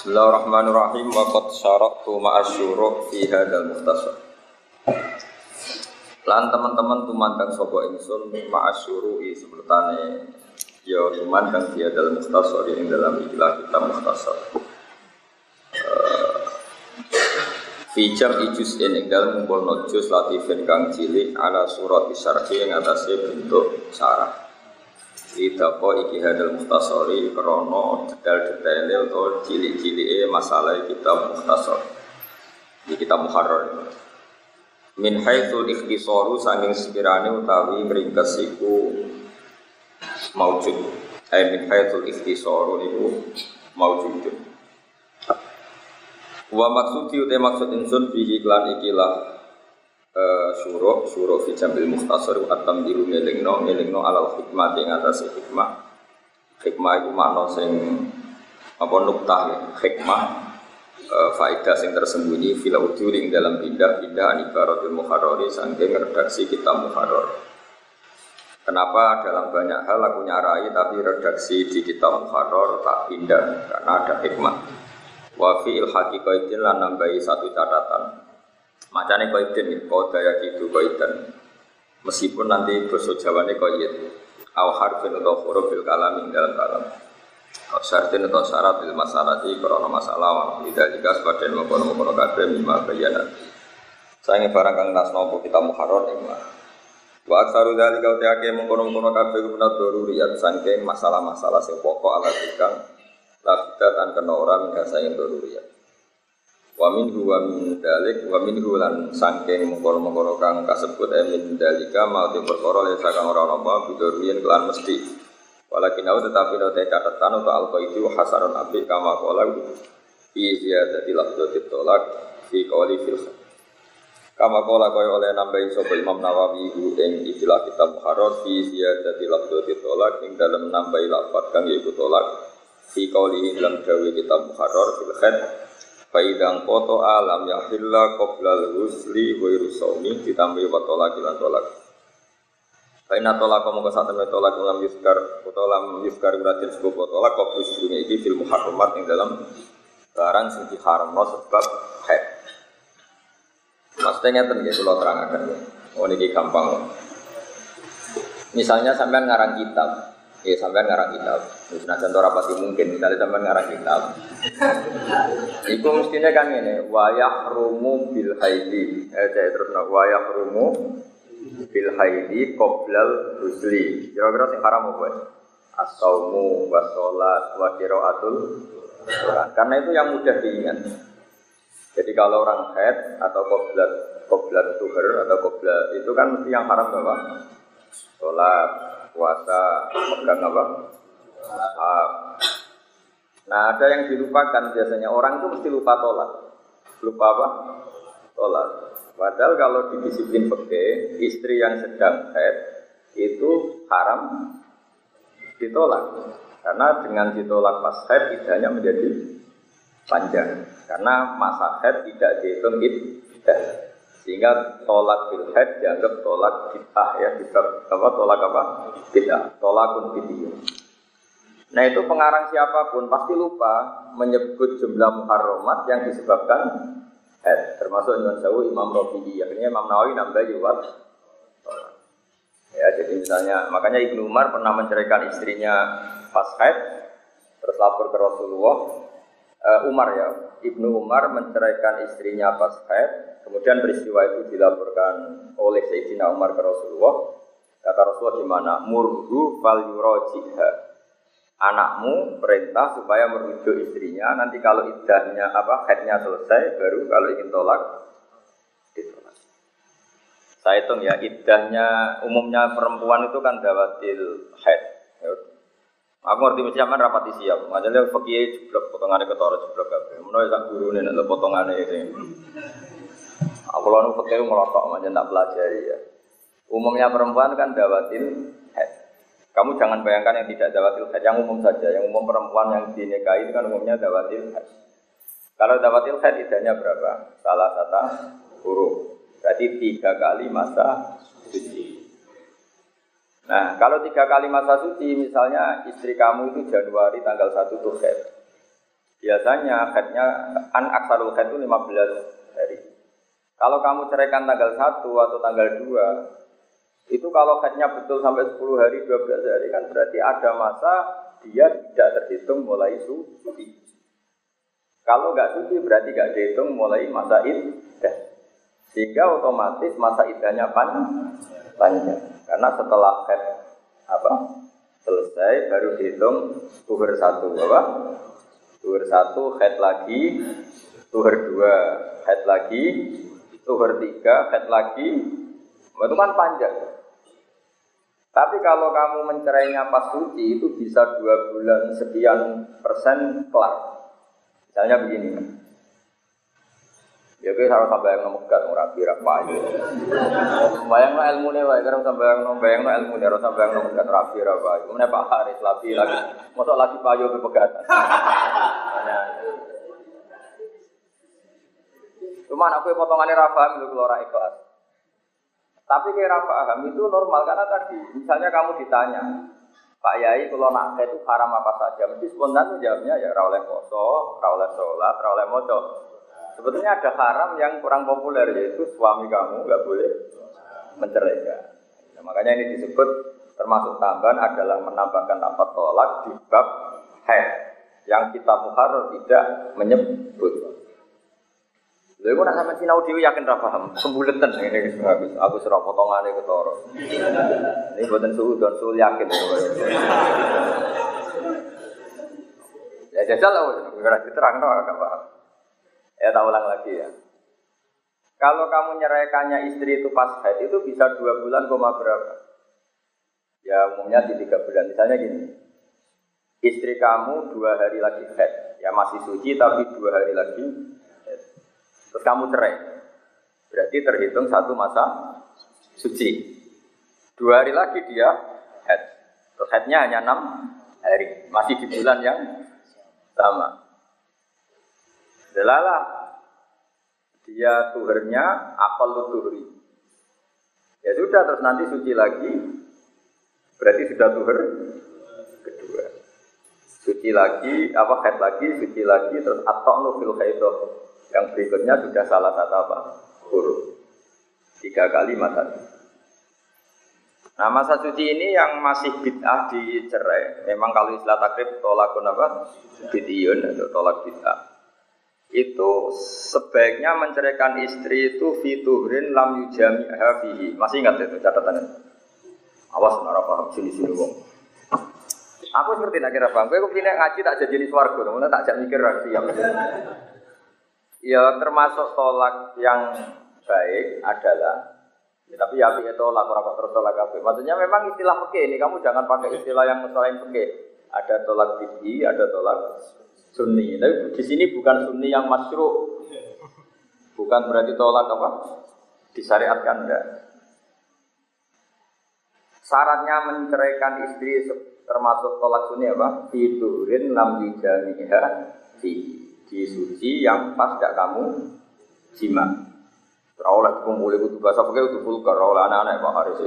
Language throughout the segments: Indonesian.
Bismillahirrahmanirrahim wa qad syaraktu ma'asyuru fi hadzal mukhtasar. Lan teman-teman tumandang sapa ingsun ma'asyuru i sepertane ya tumandang fi hadzal mukhtasar ing dalam ikhlas kita mukhtasar. Fi jam ijus ing dalam ngumpulno juz latifin kang cilik ala surat syarhi ing atase bentuk sarah. Idapa iki hadal muhtasori krono detail-detailnya atau cilik-ciliknya masalah kitab muhtasor Di kitab muharrar Min haitsul ikhtisaru sanging sekirane utawi meringkes iku maujud. Eh min haitsul ikhtisaru niku maujud Wa maksudi utai maksud insun bihi ikilah uh, suruh suruh fi jambil mukhtasar atam diru ngelingno ngelingno alal hikmah yang atas hikmah. Hikmah itu makna sing apa nuktah ya. Hikmah uh, faedah sing tersembunyi fil ujuring dalam pindah-pindah anibaratul muharrari sangking redaksi kitab muharrar. Kenapa dalam banyak hal aku nyarai tapi redaksi di kitab muharrar tak pindah? Karena ada hikmah. Wa fi ilhaqiqaitin lan nambahi satu catatan Macane koiden nih, kau daya gitu koiden. Meskipun nanti bahasa Jawane koid, au harfin atau huruf bil kalam dalam kalam. Au syartin atau syarat bil masalah di korona masalah tidak jika sebagian mengkono mengkono kabeh lima bayanat. Saya barang kang nopo kita muharrar ing Wa aksaru dari kau tiake mengkono mengkono kabeh guna doruriyat sangking masalah-masalah sing pokok ala tikang lakukan tan kena orang yang sayang doruriyat. Wa minhu wa min dalik wa minhu lan sangking mengkono-mengkono kang kasebut e min dalika mau di perkara le sakang ora apa bidurien kelan mesti. Walakin au tetapi no te catatan atau alqa itu hasanun api kama qala fi ziyadati lafdhatit tolak fi qawli fil Kama kola kaya oleh nambahi sapa Imam Nawawi hu ing istilah kitab Muharrar fi ziyadati lafdhatit tolak ing dalam nambahi lafaz kang yaiku tolak. Fi qawli dalam dawe kitab Muharrar fil Faidang foto alam ya hilla qoblal husli wa irusawmi ditambahi wa tolak ilan tolak. Faina tolak kamu ke satu tolak ulam yuskar atau lam yuskar beratin sebuah tolak kau dunia ini film muharramat yang dalam barang sing diharam no sebab head. Maksudnya ngeten ya kalau terangkan ya. Oh ini gampang. Misalnya sampai ngarang kitab, Ya sampai ngarang kitab. Nah contoh rapati mungkin misalnya sampai ngarang kitab. Iku mestinya kan ini wayah rumu bil haidi. Eh saya terus nak wayah rumu bil haidi koblal rusli. Kira-kira sing haram apa? Asaumu wasolat wa atul. Karena itu yang mudah diingat. Jadi kalau orang head atau koblat koblat tuher atau koblat itu kan mesti yang haram apa? Sholat, puasa, pegang apa? Nah ada yang dilupakan biasanya orang itu mesti lupa tolak. Lupa apa? Tolak. Padahal kalau di disiplin peke, istri yang sedang head itu haram ditolak. Karena dengan ditolak pas head idahnya menjadi panjang. Karena masa head tidak dihitung idah. Sehingga tolak bil dianggap tolak kita ya, kita apa tolak apa? Kita tolakun video. Nah itu pengarang siapa pun pasti lupa menyebut jumlah muharramat yang disebabkan head. Termasuk Imam Sawu, Imam Rafi'i. Akhirnya Imam Nawawi nambah juga Ya, jadi misalnya, makanya Ibnu Umar pernah menceraikan istrinya pas haid, terus lapor ke Rasulullah. Uh, Umar ya, Ibnu Umar menceraikan istrinya pas haid, Kemudian peristiwa itu dilaporkan oleh Sayyidina Umar ke Rasulullah. Kata Rasulullah gimana? Murhu fal yurojiha. Anakmu perintah supaya merujuk istrinya. Nanti kalau idahnya apa headnya selesai, baru kalau ingin tolak ditolak. Saya hitung ya, idahnya umumnya perempuan itu kan dawatil head. Ya, Aku ngerti mesti aman rapati siap. Majalah fakih jeblok potongannya ketara jeblok kabeh. Menawa sak gurune nek potongannya itu. Aku lalu fakir melotok aja tak pelajari ya. Umumnya perempuan kan dawatil head. Kamu jangan bayangkan yang tidak dawatil head, yang umum saja. Yang umum perempuan yang dinikahi itu kan umumnya dawatil head. Kalau dawatil head idahnya berapa? Salah satu huruf. Berarti tiga kali masa suci. Nah, kalau tiga kali masa suci, misalnya istri kamu itu Januari tanggal 1 tuh head. Biasanya headnya an aksarul head itu 15 hari. Kalau kamu ceraikan tanggal 1 atau tanggal 2, itu kalau headnya betul sampai 10 hari, 12 hari kan berarti ada masa dia tidak terhitung mulai suci. Kalau nggak suci berarti nggak dihitung mulai masa iddah. Sehingga otomatis masa iddahnya panjang. panjang. Karena setelah head apa selesai baru dihitung tuhur satu apa? Tuhur satu head lagi tuhur dua head lagi tuhur tiga head lagi. Itu kan panjang. Tapi kalau kamu mencerainya pas suci itu bisa dua bulan sekian persen kelar. Misalnya begini Ya harus sampai yang nomor gat ora kira payu. Bayang no ilmu nih, bayang harus sampai yang nomor bayang no ilmu nih, harus sampai yang nomor gat ora kira payu. Kemudian Pak Haris lagi lagi, masuk lagi payu ke pegatan. Cuman aku potongannya rafa itu keluar ikhlas. Tapi kayak rafa paham itu normal karena tadi, misalnya kamu ditanya, Pak Yai kalau nak itu haram apa saja, mesti spontan jawabnya ya rawleh poso, rawleh sholat, rawleh moco. Sebetulnya ada haram yang kurang populer yaitu suami kamu nggak boleh menceraikan. Nah, makanya ini disebut termasuk tambahan adalah menambahkan apa tolak di bab head yang kita muhar tidak menyebut. Lha kok nak sampe sinau dhewe yakin ra paham. Sembuleten ini aku aku serah potongane ketara. Ini buatan suhu dan suhu yakin. Ya jajal lah, ora diterangno agak paham. Ya tak ulang lagi ya. Kalau kamu nyeraikannya istri itu pas haid itu bisa dua bulan koma berapa? Ya umumnya di tiga bulan. Misalnya gini, istri kamu dua hari lagi haid, ya masih suci tapi dua hari lagi haid. Terus kamu cerai, berarti terhitung satu masa suci. Dua hari lagi dia haid. Terus haidnya hanya enam hari, masih di bulan yang sama. Delalah dia tuhernya apal tuhri. Ya sudah terus nanti suci lagi. Berarti sudah tuher kedua. Suci lagi, apa head lagi, suci lagi, terus atau fil khaidoh. Yang berikutnya sudah salah satu apa? Huruf. Tiga kali masa Nah masa suci ini yang masih bid'ah dicerai. Memang kalau istilah takrib tolakun apa? Bid'iyun atau tolak bid'ah itu sebaiknya menceraikan istri itu fituhrin lam yujami fihi. Masih ingat itu catatannya? Awas nara paham sini sini wong. Aku seperti nak kira paham. Gue kepindah ngaji tak jadi jenis warga, kemudian tak jadi mikir lagi ya. Termasuk tolak yang baik adalah ya, tapi ya itu tolak orang terus tolak apa? Maksudnya memang istilah peke ini kamu jangan pakai istilah yang selain peke. Ada tolak tinggi, ada tolak sunni. Tapi di sini bukan sunni yang masyru. Bukan berarti tolak apa? Disyariatkan enggak. Syaratnya menceraikan istri termasuk tolak sunni apa? Tidurin lam dijamiha di di suci yang pas tidak kamu jima. Rawlah kumpul itu bahasa fakih itu vulgar, rawlah anak-anak Pak Haris.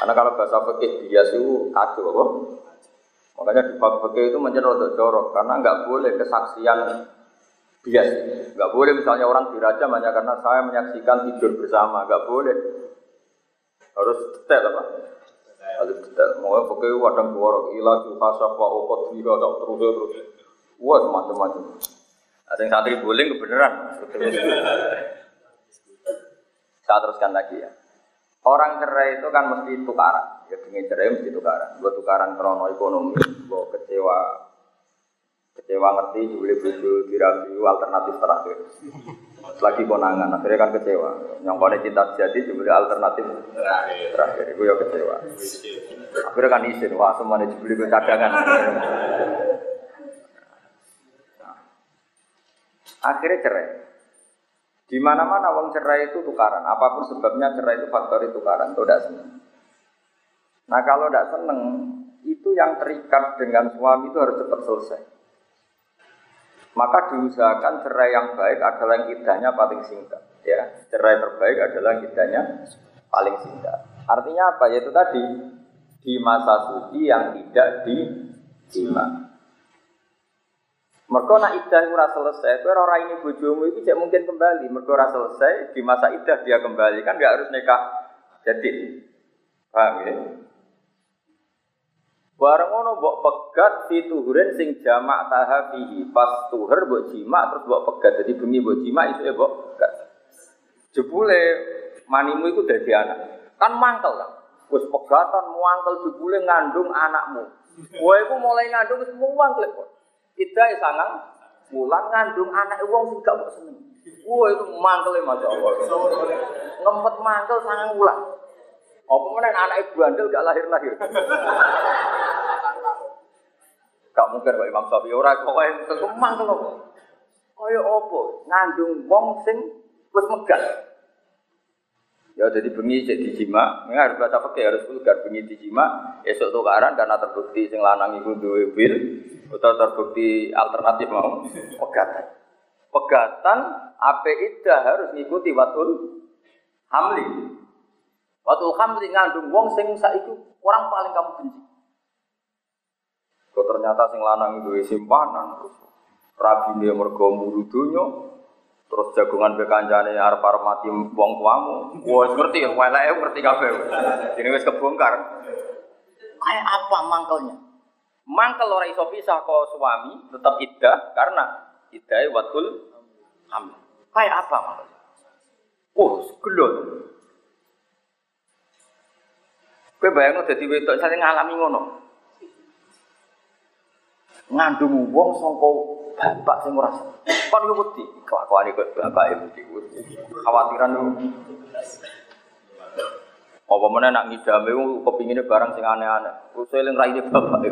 Karena kalau bahasa fakih biasa itu kacau apa? Makanya di bab itu menjadi jorok karena nggak boleh kesaksian bias. Nggak boleh misalnya orang dirajam hanya karena saya menyaksikan tidur bersama, nggak boleh. Harus detail apa? Harus detail. Mau wadang jorok, ilah hasab wa ukot tidak tak terus terus. Wah macam-macam. Ada yang santri boleh kebenaran. Saya teruskan lagi ya. Orang cerai itu kan mesti tukaran. Ya dengan cerai mesti tukaran. Gue tukaran krono ekonomi, gue kecewa kecewa ngerti juli bojo dirabi alternatif terakhir. Lagi konangan, akhirnya kan kecewa. Yang kone cinta jadi juli alternatif terakhir. Gue ya kecewa. Akhirnya kan izin, wah semuanya juli gue cadangan. Akhirnya cerai. Di mana-mana uang cerai itu tukaran. Apa pun sebabnya cerai itu faktor itu tukaran. Itu tidak senang. Nah kalau tidak senang, itu yang terikat dengan suami itu harus cepat selesai. Maka diusahakan cerai yang baik adalah yang idahnya paling singkat. Ya, cerai terbaik adalah yang idahnya paling singkat. Artinya apa? Yaitu tadi di masa suci yang tidak di jima. Mereka nak idah ora selesai, kowe ora ini bojomu itu tidak mungkin kembali. Mereka ora selesai di masa idah dia kembali kan nggak harus nikah jadi. Paham ya? Bareng ngono mbok pegat fi tuhurin sing jamak taha fihi. Pas tuhur mbok jima terus mbok pegat. Jadi bengi mbok jima itu ya mbok pegat. Jebule manimu itu dadi anak. Kan mangkel kan. Wis pegatan muangkel jebule ngandung anakmu. Kowe iku mulai ngandung wis muangkel kok. Kita ya sangang mulang ngandung anak wong sing gak seneng. Wah itu mangkel Masya Allah. Ngempet mangkel sangang mulang. Apa mana anak ibu andel gak lahir-lahir? Gak mungkin Pak Imam Syafi'i ora kok kemang to. Kaya apa? Ngandung wong sing wis megat. Ya jadi bengi cek dijima, harus baca pakai harus vulgar bengi dijima, esok tukaran karena terbukti sing lanang iku duwe bil, atau terbukti alternatif mau pegatan. Pegatan ape ida harus ngikuti watul hamli. Watul hamli ngandung wong sing saiki orang paling kamu benci. Kok ternyata sing lanang itu simpanan rabi dia mergo muru terus jagongan be kancane arep arep mati wong tuamu. Wah, ngerti ya, weleke ngerti kabeh. Dene wis kebongkar. Kayak apa mangkelnya? Mangkel ora iso pisah kok suami tetap iddah karena iddah watul hamil. Kayak apa mangkelnya? Oh, gelon. Kowe bayangno dadi wedok sing ngalami ngono ngandung wong sangka bapak sing ora kon yo wedi kelakuane kok bapak e wedi khawatiran lu apa mana nak ngidame kepingine barang sing aneh-aneh. Terus eling raine bapak e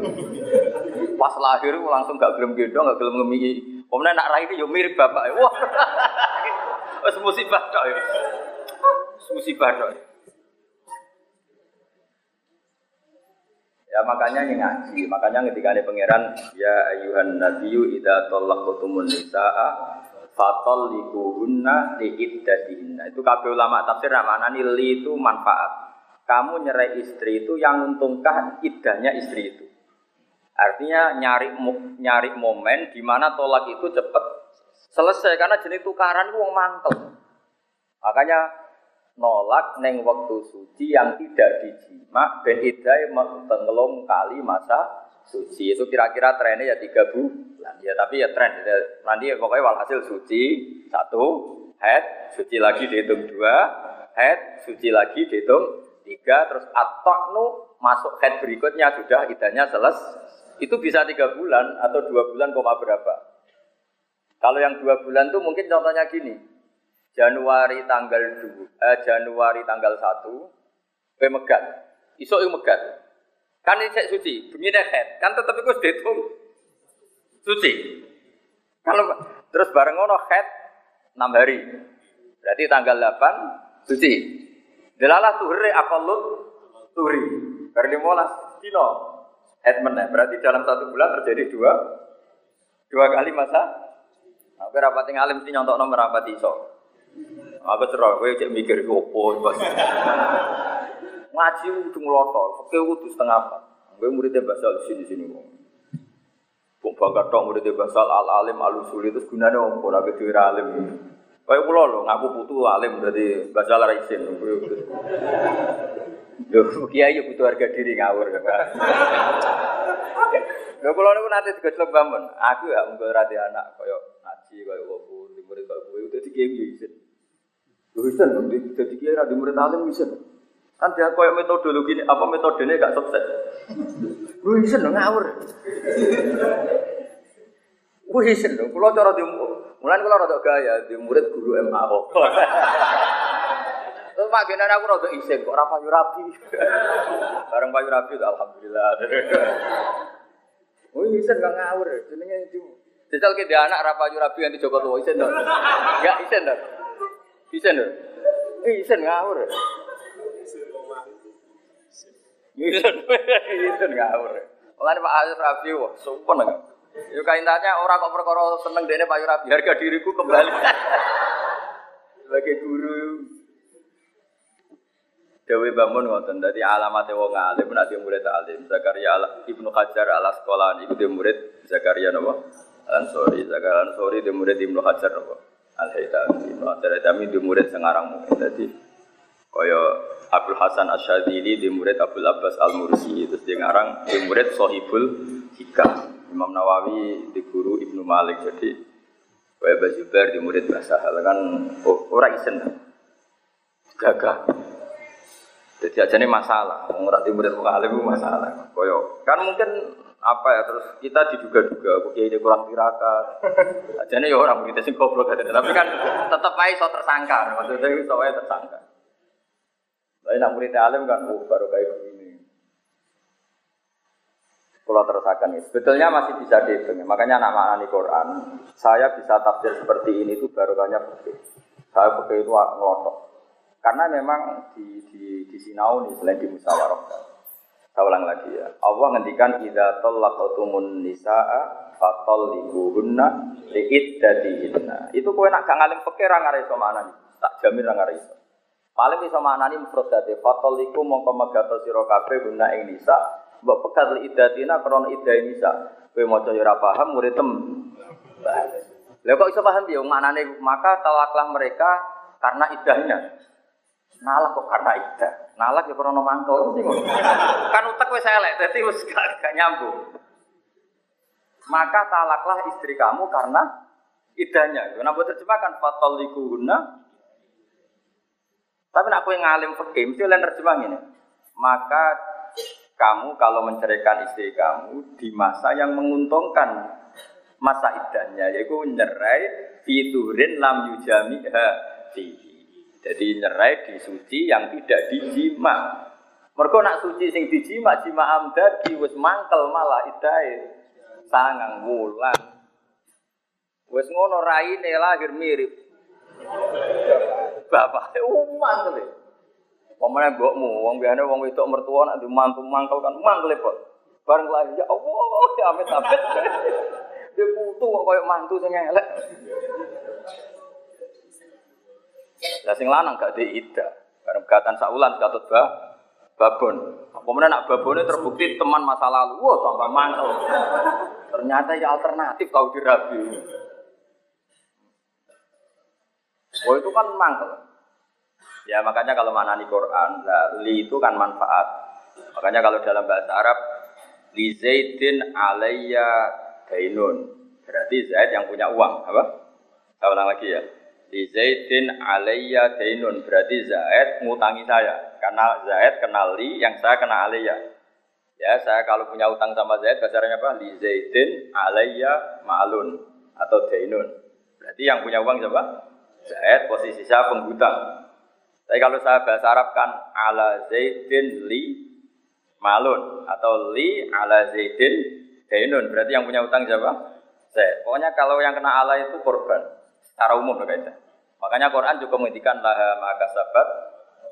pas lahir langsung gak gelem gendong gak gelem ngemi apa mana nak raine yo mirip bapak wah. Wis musibah tok ya. Musibah tok Ya makanya ini ngaji, makanya ketika ada pangeran ya ayuhan nabiyyu idza talaqtumun nisaa fatalliquhunna liiddatihinna. Itu kabeh ulama tafsir mana li itu manfaat. Kamu nyerai istri itu yang untungkah iddahnya istri itu. Artinya nyari nyari momen di mana tolak itu cepat selesai karena jenis tukaran itu mantel. Makanya nolak neng waktu suci yang tidak dijima ben idai tenggelam kali masa suci. Itu kira-kira trennya ya tiga bulan. Ya tapi ya tren. Nanti pokoknya walhasil suci satu head suci lagi dihitung dua head suci lagi dihitung tiga terus atoknu masuk head berikutnya sudah idahnya selesai itu bisa tiga bulan atau dua bulan koma berapa? Kalau yang dua bulan tuh mungkin contohnya gini Januari tanggal 2, eh, Januari tanggal 1, kowe megat. Iso yo megat. Kan ini suci, bunyi head. Kan tetep iku dihitung suci. Kalau terus bareng ngono head 6 hari. Berarti tanggal 8 suci. Delalah tuhri akalut tuhri. Bar 15 dino head meneh. Berarti dalam satu bulan terjadi dua dua kali masa. Nah, rapati ngalim sih nyontok nomor rapati iso. Aku cerah, gue cek mikir opo. Ngaji udah ngelotok, oke udah setengah apa? Gue muridnya basal di sini sini kok. Bung bangga dong muridnya basal al alim al usul itu gunanya om, pun aku tuh alim. Kayak pulau lo, ngaku putu alim dari basal raisin. Yo, kiai yo butuh harga diri ngawur. Lho kula niku nate digojlok bangun. Aku ya mung ora anak kaya ngaji kaya opo, di murid kaya kowe dadi kiai isin. Lho isin dadi kiai ra di murid alim isin. Kan dia kaya metodologi ini, apa metodenya gak sukses. Lho isin ngawur. Isin lho, kula cara di Mulane kula rada gaya di murid guru MA kok. Terus Pak Genan aku rada isin kok ora payu rapi. Bareng payu rapi alhamdulillah. Isen gak ngawur, jenenge itu. Jajal ke dia anak rapa rabi yang di Joko Tua isen dong. Enggak isen dong. Dong. Eh isen ngawur. Isen, isen ngawur. Mulane Pak Aziz Rabi wah sopan enggak. Yo kaintanya orang kok perkara seneng dene Pak Rabi harga diriku kembali. Sebagai guru Dewi bangun ngoten, dadi alamat wong alim nanti murid alim. Zakaria Ibnu Hajar al Asqalani iku murid Zakaria napa? Ansori, Zakaria Ansori di murid Ibnu Hajar apa? Al Haytami, Ibnu Hajar Haytami di murid sengarang mungkin. Jadi kaya Abdul Hasan Asyadili di murid Abdul Abbas Al Mursi, terus di ngarang di murid Sohibul Hikam. Imam Nawawi di guru Ibnu Malik. Jadi kaya Bazubair di murid Basahal kan oh, orang isen gagah. Jadi aja ini masalah, mengurat di murid mukalim masalah. Koyo kan mungkin apa ya terus kita diduga-duga kok kiai kurang tirakat. Aja nih ya orang kita sih goblok aja. Tapi kan tetap aja so tersangka. Maksudnya itu so tersangka. Tapi nak murid alim kan oh, baru kayak begini. Kalau terusakan itu sebetulnya masih bisa dihitung makanya anak maknani Quran saya bisa tafsir seperti ini itu baru banyak saya fikih itu ngelotok. Karena memang di di di sinau nih selain di musyawarah saya ulang lagi ya. Allah ngendikan idza talaqtumun nisaa fatalliquhunna liiddatihinna. Itu kowe nak gak ngalim fikir ra ngare iso maknani. Tak jamin ra ngare iso. Paling iso maknani mufrad dadi fatalliqu mongko megato sira kabeh guna ing nisa. Mbok pekat liiddatina krana iddah nisa. Kowe maca ya ora paham murid tem. Kok iso paham ya maknane maka talaklah mereka karena idahnya. Nalah kok karena iddah. Nalah ya krono mantul Kan utek wis elek, dadi wis gak, gak nyambung. Maka talaklah istri kamu karena idahnya. Nah, buat terjemahkan guna. Tapi nak kowe ngalim fikih mesti lain terjemah ini. Maka kamu kalau menceraikan istri kamu di masa yang menguntungkan masa idahnya yaitu nyerai fiturin lam yujamiha fi jadi nyerai di suci yang tidak dijima. Mereka nak suci sing dijima, jima amdadi wis mangkel malah idai sangang wulan. Wis ngono raine lahir mirip. Bapak umat kali. Pemene mbokmu, wong biasane wong wedok mertua nak mantu mangkel kan mangkel kok. Bareng lahir ya Allah, ya amit-amit. Dia putu kok koyo mantu sing elek. Lah sing lanang gak di ida. Karena gatan saulan katut ba babon. Kemudian nak babonnya terbukti teman masa lalu. Wah, tambah mantel. Ternyata ya alternatif kau dirabi. Oh itu kan mantel. Ya makanya kalau mana di Quran, lah, li itu kan manfaat. Makanya kalau dalam bahasa Arab, li zaidin alayya dainun. Berarti Zaid yang punya uang, apa? Saya ulang lagi ya di Zaidin alayya dainun. Berarti Zaid ngutangi saya. Karena Zaid kenali yang saya kena alayya ya saya kalau punya utang sama Zaid bahasanya apa? Di Zaidin alayya ma'lun atau dainun. Berarti yang punya uang siapa? Zaid posisi saya penghutang. Tapi kalau saya bahasa Arab kan ala Zaidin li malun atau li ala Zaidin dainun. Berarti yang punya utang siapa? Zaid. Pokoknya kalau yang kena ala itu korban secara umum kaidah. Makanya Quran juga menghentikan laha maka sabat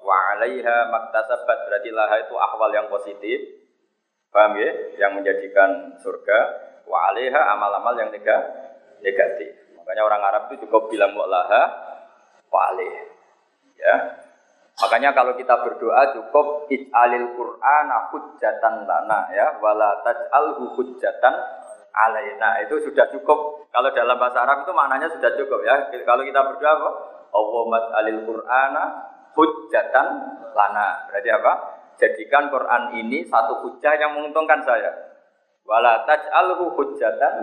wa alaiha maktasabat berarti laha itu ahwal yang positif. Paham ya? Yang menjadikan surga wa alaiha amal-amal yang negatif. Makanya orang Arab itu cukup bilang wa laha wa alaih. Ya. Makanya kalau kita berdoa cukup ij'alil Qur'ana hujjatan lana ya wala taj'alhu hujjatan alaina itu sudah cukup. Kalau dalam bahasa Arab itu maknanya sudah cukup ya. Kalau kita berdoa apa? Allahumma alil Qur'ana hujjatan lana. Berarti apa? Jadikan Quran ini satu hujah yang menguntungkan saya. Wala taj'alhu hujjatan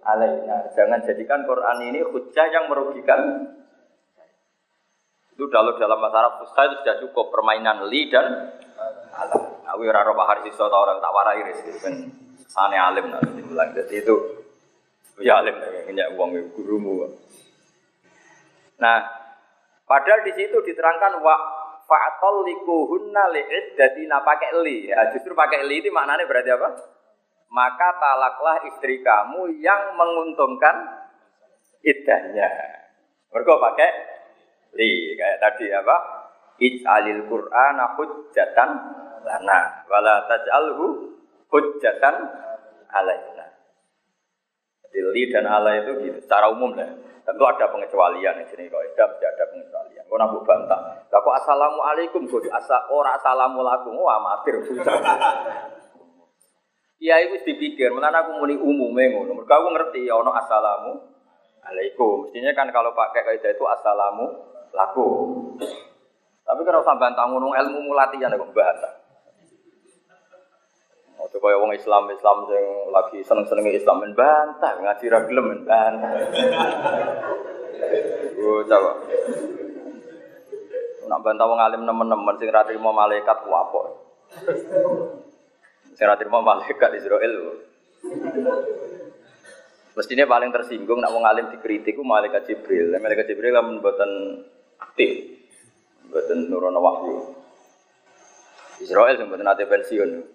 alaina. Jangan jadikan Quran ini hujah yang merugikan itu kalau dalam bahasa Arab fusha itu sudah cukup permainan li dan alam. Aku ora roh sisa orang tak warai Sane alim nanti bilang jadi itu ya alim punya uang gurumu. Nah, padahal di situ diterangkan wa fa'atol likuhunna li'iddatina pakai li. Ya, justru pakai li itu maknanya berarti apa? Maka talaklah istri kamu yang menguntungkan iddahnya. Mereka pakai li kayak tadi apa? Ij'alil Qur'ana hujjatan lana wala taj'alhu hujjatan alaina. Jadi li dan ala itu gitu, secara umum lah. Tentu ada pengecualian di sini kalau tidak mesti ada pengecualian. Kau nabu bantah. Kok assalamualaikum kok asa ora assalamualaikum wah amatir susah. Iya itu dipikir, malah aku muni umumnya ngono. Mereka aku ngerti, ono assalamu alaikum. Mestinya kan kalau pakai kaidah itu assalamu laku. Tapi kalau sampai bantah ngono ilmu mulatian kok bantah. Waktu kaya wong Islam Islam yang lagi seneng seneng Islam men bantah ngaji ra gelem men bantah. Oh coba. Nak bantah wong alim nemen-nemen sing ra trimo malaikat ku apa? Sing ra trimo malaikat Israel. Mestinya paling tersinggung nak wong alim dikritik malaikat Jibril. Malaikat Jibril kan mboten aktif. Mboten nurono wahyu. Israel sing mboten ate pensiun.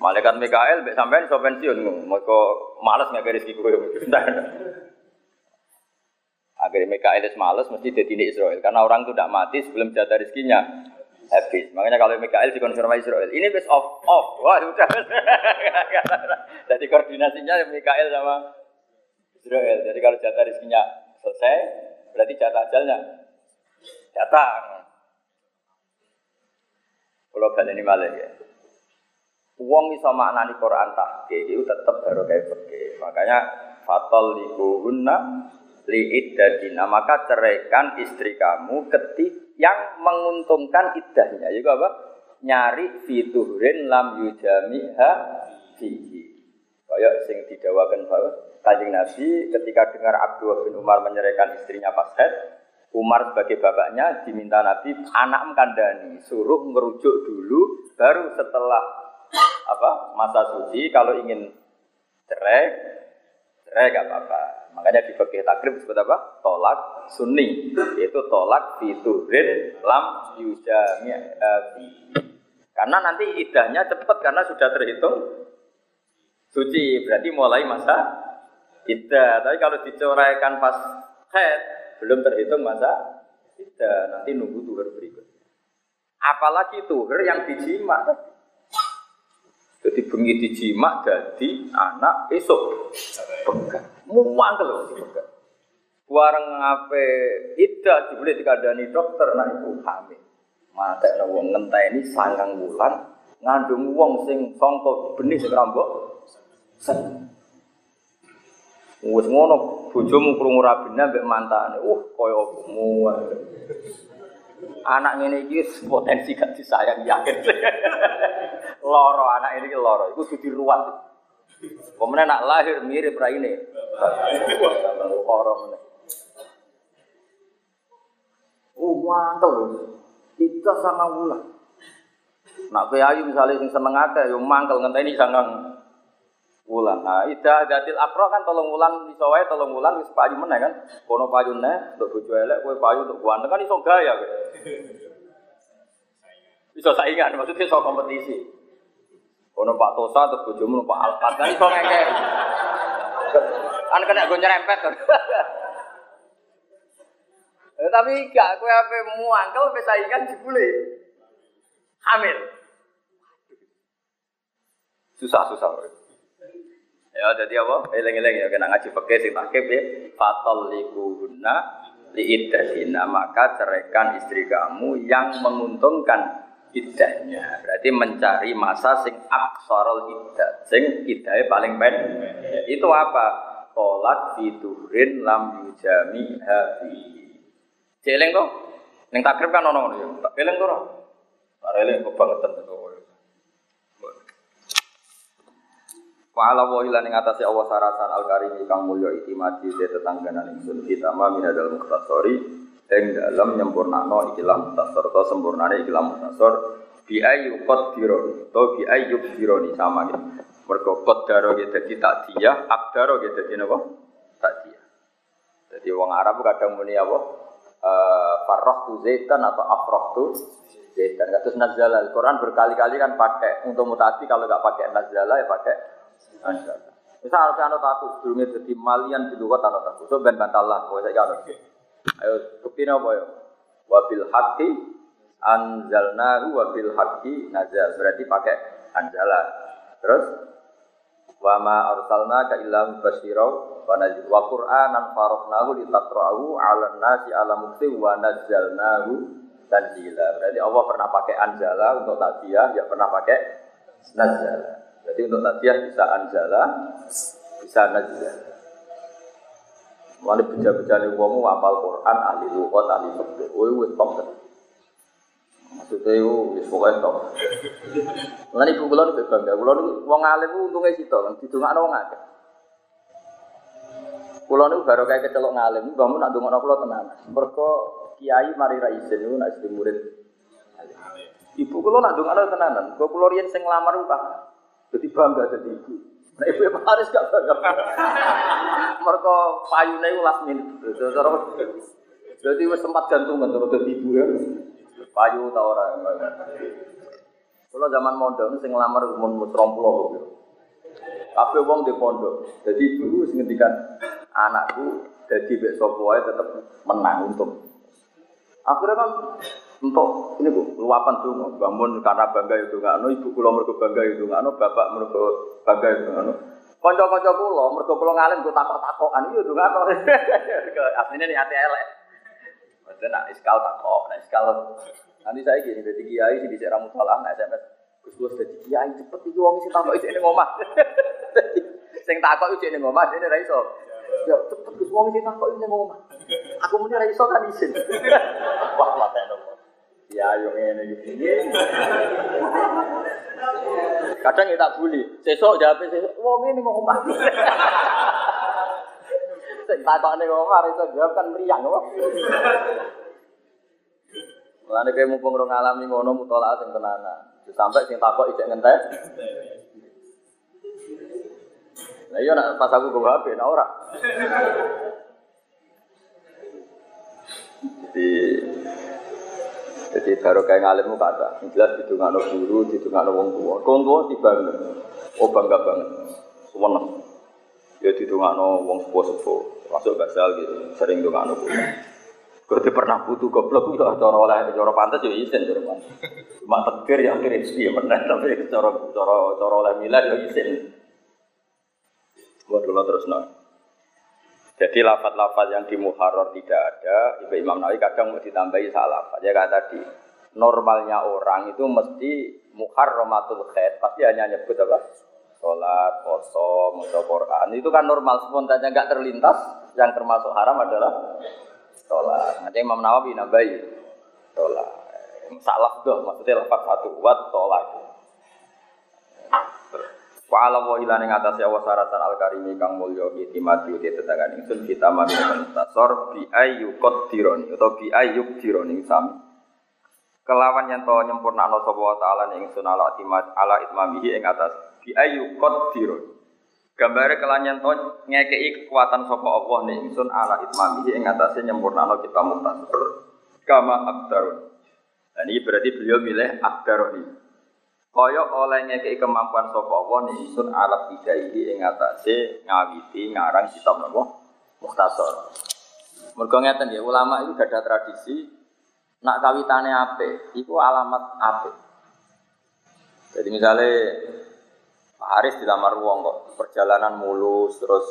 Malaikat Mikael mbek sampean iso pensiun mergo males ngake rezeki kowe. Akhirnya Mikael es males mesti jadi Israel karena orang itu tidak mati sebelum jatah rezekinya habis. Makanya kalau Mikael dikonfirmasi Israel, ini best off off. Wah sudah. Jadi koordinasinya Mikael sama Israel. Jadi kalau jatah rezekinya selesai, berarti jatah ajalnya datang. Kalau kalian ini malah ya. Uang bisa maknani Quran tahke itu tetap baru kayak pergi. Makanya fatal likuhunna liiddadina maka ceraikan istri kamu ketik yang menguntungkan iddahnya. Juga apa? Nyari fiturin lam yujamiha fihi. Kayak sing didawakan bahwa Kanjeng Nabi ketika dengar Abdullah bin Umar menyerahkan istrinya pas head, Umar sebagai bapaknya diminta Nabi anak kandani suruh ngerujuk dulu baru setelah apa masa suci kalau ingin cerai cerai gak apa-apa. Makanya di fikih takrib disebut apa? Tolak sunni yaitu tolak fiturin lam yujami karena nanti idahnya cepat karena sudah terhitung suci berarti mulai masa idah tapi kalau dicoraikan pas head belum terhitung masa idah nanti nunggu tuhur berikutnya. Apalagi tuhur yang dijima bengi dijima jadi anak esok pegang. Muang kalau pegang. Warang ngape ida dibeli dikadani dokter nah itu hamil. Mata wong ini sangang bulan ngandung wong sing songkok benih sing rambok. Wes ngono bojomu krungu rabine mbek mantane. Uh kaya muang. Anak ngene iki potensi gak disayang yakin. loro anak ini loro, itu sudah ruwet. Kemudian nak lahir mirip rai ini. Loro mana? Oh mantel, kita sama ulah. Nak ayu misalnya sing seneng akeh, yo mangkel ngenteni sangang wulan. Nah, ida datil akro kan tolong wulan iso wae tolong wulan wis payu meneh kan. Kono payune untuk bojo elek, kowe payu untuk ganteng kan iso gaya kowe. Iso saingan, maksudnya iso kompetisi. Ono Pak Tosa atau bojomu Pak Alfat kan iso ngeke. Kan kena gue nyerempet. Eh, tapi gak kowe ape muangkel wis saingan jebule. Hamil. Susah-susah. Ya jadi apa? Eleng-eleng ya kena ngaji pakai sing takib ya. Fatal likuhunna liiddahina maka ceraikan istri kamu yang menguntungkan idahnya. Berarti mencari masa sing aksarul idah, sing idahnya paling pendek. Itu apa? Tolak fiturin lam yujami hafi. Jeleng kok? Neng takrib kan ono ya. Tak eleng to ora? Ora eleng kebangetan to. Fa'ala wa ila ning atase Allah sarasan al karim kang mulya itimati te tetangganan ingsun kita ma minadal mukhtasari ing dalam nyempurnakno ikilah mutasor atau sempurnane ikilah mutasor bi ayu qadironi atau bi ayu dironi sama gitu. Mergo qadaro gitu dadi takdiyah, akdaro gitu dadi napa? Takdiyah. Jadi wong Arab kadang muni apa? Eh tu zaitan atau tu zaitan. Kados nazala Al-Qur'an berkali-kali kan pakai untuk mutasi kalau nggak pakai nazala ya pakai nazala. Misal harus anut aku sebelumnya jadi malian di luar anut aku. So ben bantalah, pokoknya saya anut. Ayo bukti apa ya? Wabil haki anzalnahu wabil haki nazal. Berarti pakai anjala. Terus wa ma arsalna ka illa mubasyirau wa nadhir wa qur'anan faraqnahu litaqra'ahu 'alan nasi 'ala mukti wa nazzalnahu tanzila. Berarti Allah pernah pakai anjala untuk takziah, ya pernah pakai nazala. Jadi untuk tadiah bisa anjala, bisa najlah. Mulai beja-beja nih wong apal Quran, ahli lugat, ahli fikih. Woi woi top Maksudnya itu wis pokoknya top. Mulai ibu kulon itu bangga. Kulon wong alim situ kan, didungakno wong akeh. Kulo niku baru kayak kecelok ngalim, bangun nak dongakno kulo tenan. Mergo kiai mari ra niku nak jadi murid. Ibu kulo nak dongakno tenanan. Kulo kulo riyen sing nglamar ku Jadi bangga jadi ibu. Nah ibu Pak Haris gak bangga. Mergo payune ku last minute. Jadi wis sempat gantungan terus dadi ibu ya. Payu ta ora. Kulo zaman mondok sing nglamar umur 30. Kabeh wong di pondok. Jadi ibu wis ngendikan anakku jadi besok wae tetap menang untuk akhirnya kan untuk ini bu luapan tuh bangun karena bangga itu nggak no ibu pulau mereka bangga itu nggak no bapak mereka bangga itu nggak no konco konco pulau mereka pulau ngalim gue takok takokan itu nggak no aslinya nih hati elek. Maksudnya nak iskal takok nak iskal. Nanti saya gini jadi kiai sih bisa ramu salah nak sms gus gus jadi kiai cepet iki wong sing takok ini ngomah sing takok iki ini ngomah ini raiso Ya cepet Gus wong sing takok ini ngomong. Aku muni ra iso kan isin. Wah mate nopo. Ya yo ngene iki. Kadang ya tak buli. Sesuk jawab sesuk wong ini ngomong. Sing takokne ra iso jawab kan mriyang kok. Mulane kowe mumpung ora ngalami ngono mutolaah sing tenanan. Sampai sing takok ijek ngentek. Nah iya nak pas aku gue HP, nah ora. Jadi jadi baru kayak ngalimmu kata, jelas di no guru, di no wong tua. Wong tua tiba oh bangga banget, seneng. Ya di no wong sepuh-sepuh, masuk basal gitu, sering no guru. Kau pernah butuh goblok ya cara oleh cara pantas ya isin cara pantas. Cuma tegir ya akhirnya sih ya pernah tapi cara cara cara oleh milah ya isin. Buat dulu terus no. Jadi lafat-lafat yang di muharrar tidak ada, Ibu Imam Nawawi kadang mau ditambahi salah. Ya kata tadi, normalnya orang itu mesti muharramatul khair, pasti hanya nyebut apa? Sholat, poso, musa Quran. Itu kan normal, spontannya nggak terlintas. Yang termasuk haram adalah sholat. Nanti Imam Nawawi nambahi sholat. Salah doh, maksudnya lafat satu, wat sholat. Wa ala wa ila ning atase Allah saratan al karimi kang mulya iki mati uti tetangan ingsun kita mami tasor bi ayu qadironi utawa bi ayu dironi sami. Kelawan yen to nyempurnakno sapa wa taala ning ingsun ala timat ala itmamihi ing atas bi ayu qadironi. Gambare kelan yen to ngekeki kekuatan sapa Allah ning ingsun ala itmamihi ing atase nyempurnakno kita mutasor kama abdarun. Dan ini berarti beliau milih abdaroni. Kaya oleh ngekei kemampuan sapa Allah nih isun alat bidaihi ing atase ngawiti ngarang kitab napa Mukhtasar. Mergo ngeten ya ulama itu gak ada tradisi nak kawitane ape, itu alamat ape. Jadi misalnya Pak Haris dilamar wong kok perjalanan mulus terus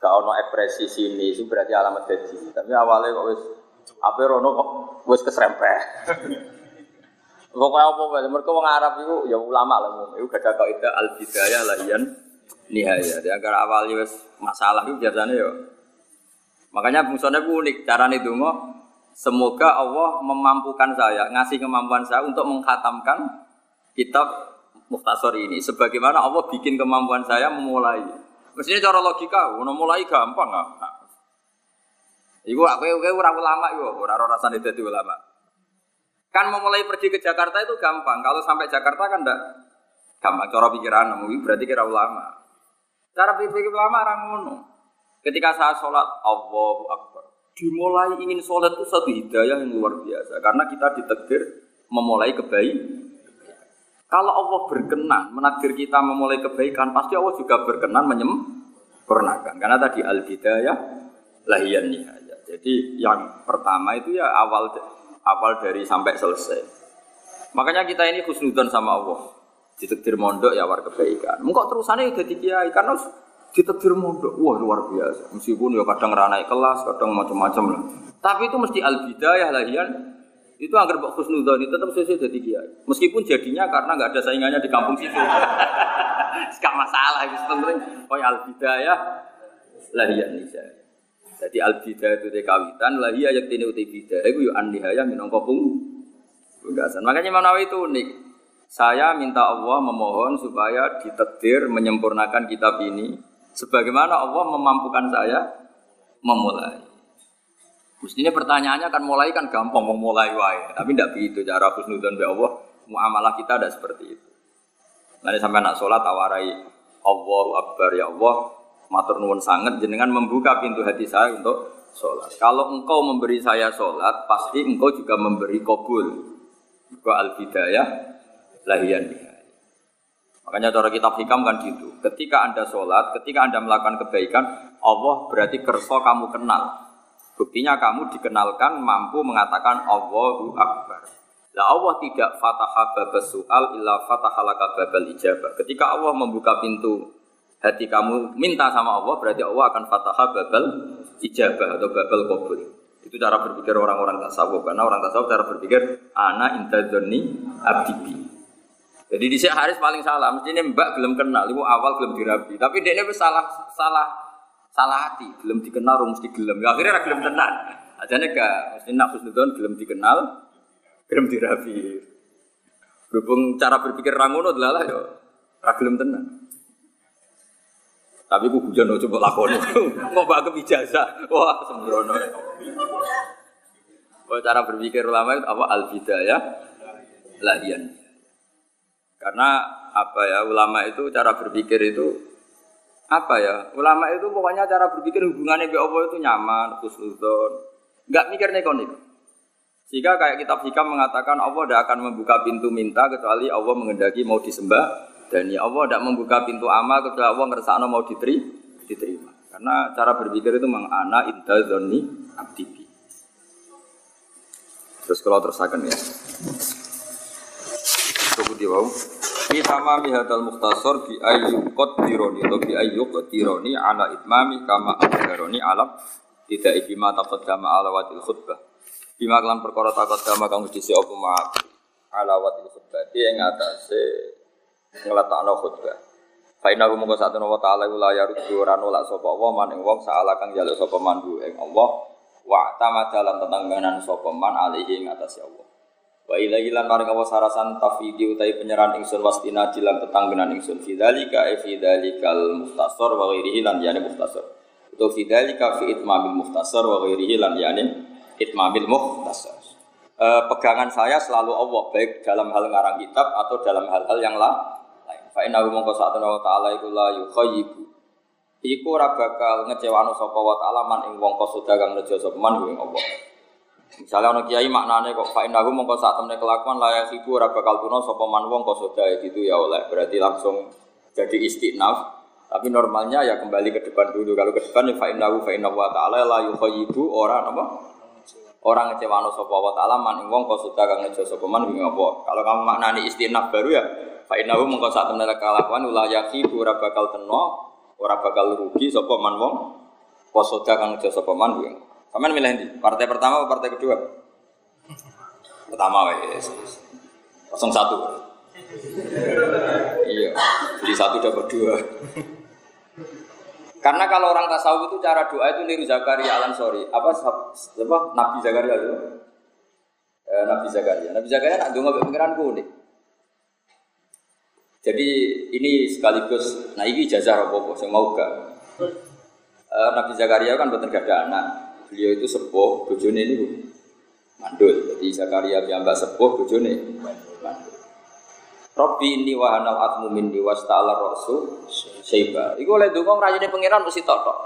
gak ono ekspresi sini itu berarti alamat gaji. Tapi awalnya kok wis ape rono kok wis keserempet. Pokoknya apa wae, mereka wong Arab itu ya ulama lah, itu gak ada al bidayah lahian nihaya. Di antara awalnya wes masalah itu biasanya ya. Makanya fungsinya itu unik, cara nih dungo. Semoga Allah memampukan saya, ngasih kemampuan saya untuk menghatamkan kitab Muhtasor ini. Sebagaimana Allah bikin kemampuan saya memulai. Mestinya cara logika, mau mulai gampang nggak? Iku aku aku ora ulama iku, ora rasane dadi ulama. Kan memulai pergi ke Jakarta itu gampang. Kalau sampai Jakarta kan enggak gampang. Cara pikiran mungkin berarti kira ulama. Cara pikir ulama orang ngono. Ketika saya sholat Allahu Akbar. Dimulai ingin sholat itu satu hidayah yang luar biasa. Karena kita ditegir memulai kebaikan. Kalau Allah berkenan menakdir kita memulai kebaikan, pasti Allah juga berkenan menyempurnakan. Karena tadi al-bidayah lahiyan nihayah. Jadi yang pertama itu ya awal awal dari sampai selesai. Makanya kita ini khusnudan sama Allah. Ditekdir mondok ya war kebaikan. Mengkok terusannya udah kiai karena ditekdir mondok. Wah luar biasa. Meskipun ya kadang ranai kelas, kadang macam-macam lah. Tapi itu mesti al bidayah lahian. Itu agar Mbak Khusnudan itu tetap sesuai jadi kiai. Meskipun jadinya karena nggak ada saingannya di kampung situ. Gak masalah, itu penting. Oh ya al-bidayah lahiyah nisa. Jadi al-bidayah itu kawitan, lahiyah yang tini uti bidayah. Itu yuk an-nihayah minangka pung. Makanya Manawi itu unik. Saya minta Allah memohon supaya ditetir menyempurnakan kitab ini sebagaimana Allah memampukan saya memulai. Mestinya pertanyaannya kan mulai kan gampang memulai wae, tapi tidak begitu cara husnudzon be Allah. Muamalah kita tidak seperti itu. Nanti sampai nak sholat awarai Allahu Akbar ya Allah matur nuwun sangat jenengan membuka pintu hati saya untuk sholat. Kalau engkau memberi saya sholat, pasti engkau juga memberi kabul. Buka al-bidayah lahiyan Makanya cara kitab hikam kan gitu. Ketika anda sholat, ketika anda melakukan kebaikan, Allah berarti kerso kamu kenal. Buktinya kamu dikenalkan mampu mengatakan Allahu Akbar. Lah Allah tidak fataha babas soal illa babal ijabah. Ketika Allah membuka pintu hati kamu minta sama Allah berarti Allah akan fataha babal ijabah atau babal kabul. Itu cara berpikir orang-orang tasawuf karena orang tasawuf cara berpikir ana intadzoni abdibi. Jadi di sini Haris paling salah, mestinya Mbak belum kenal, ibu awal belum dirabi. Tapi dia ini salah salah salah hati, belum dikenal, mesti gelem. Ya, akhirnya belum. Aja nih mesti nak belum dikenal, Gelem dirapi. Berhubung cara berpikir rangono adalah ya ragelem tenan. Tapi ku hujan coba lakoni. Mau bawa ijazah. Wah, sembrono. Oh, cara berpikir ulama itu apa al ya lahian. Karena apa ya ulama itu cara berpikir itu apa ya ulama itu pokoknya cara berpikir hubungannya dengan Allah itu nyaman, khusnudon, nggak mikir nekonik. Sehingga kayak kitab hikam mengatakan Allah tidak akan membuka pintu minta kecuali Allah mengendaki mau disembah dan ya Allah tidak membuka pintu amal kecuali Allah ngersakno mau diteri, diterima. Karena cara berpikir itu memang ana inda zonni abdibi. Terus kalau terusakan ya. Tunggu di bawah. Fi tamami hadal mukhtasar bi ayyu qadironi atau bi ayyu qadironi ala itmami kama akhbaroni alam tidak ibima taqaddama ala wadil khutbah. Bima kelan perkara takut kama kang disi apa ma alawat itu khutbah yang atase ngletakno khutbah. Fa inna hum mongko satuna wa ta'ala la yaruddu ora nolak sapa wa man ing wong saala kang njaluk sapa mandu ing Allah wa tamadalan tetangganan sapa man alihi ing atase Allah. Wa ilahi lan maring Allah sarasan tafidi utai penyerahan ingsun wastina jilan tetangganan ingsun fidzalika e fidzalikal muhtasar wa ghairihi lan yani muhtasar. Itu fidzalika fi itmamil muhtasar wa ghairihi lan yani itmamil muhtasar. E, pegangan saya selalu Allah baik dalam hal ngarang kitab atau dalam hal-hal yang lain. Fa inna mongko satuna wa ta'ala iku la yukhayyibu. Iku ora bakal ngecewano sapa wa ta'ala man ing wong kosoda kang nejo sapa man ing Allah. Misalnya ono kiai maknane kok fa inna mongko sak temne kelakuan la yukhayyibu ora bakal tuna sapa man wong kosoda itu ya oleh berarti langsung jadi istinaf tapi normalnya ya kembali ke depan dulu. Kalau ke depan ya fa innahu fa inna wa ta'ala la yukhayyibu ora apa? Orang ngecewano sapa wa ta'ala man ing wong kosuda kang ngejo sapa man ing apa. Kalau kamu maknani istinaf baru ya fa innahu mengko sak temene kalakuan ulah yakibu ora bakal teno, ora bakal rugi sapa man wong kosuda kang ngejo sapa man ing. Sampeyan milih? Partai pertama atau partai kedua? Pertama wes. Kosong satu. iya, jadi satu dapat dua. Karena kalau orang tasawuf itu cara doa itu niru Zakaria Alan Sorry. Apa, apa Nabi Zakaria itu? Eh, Nabi Zakaria. Nabi Zakaria nak dengar pengiran kuning. Jadi ini sekaligus, nah ini jazah apa saya mau gak? Eh, Nabi Zakaria kan betul gak ada anak. Beliau itu sepuh, bojone ini mandul. Jadi Zakaria mbak sepuh, bojone mandul. Robbi ini wahanal atmu minni wasta'ala rasul seiba. Iku oleh dukung rajane pangeran mesti totok.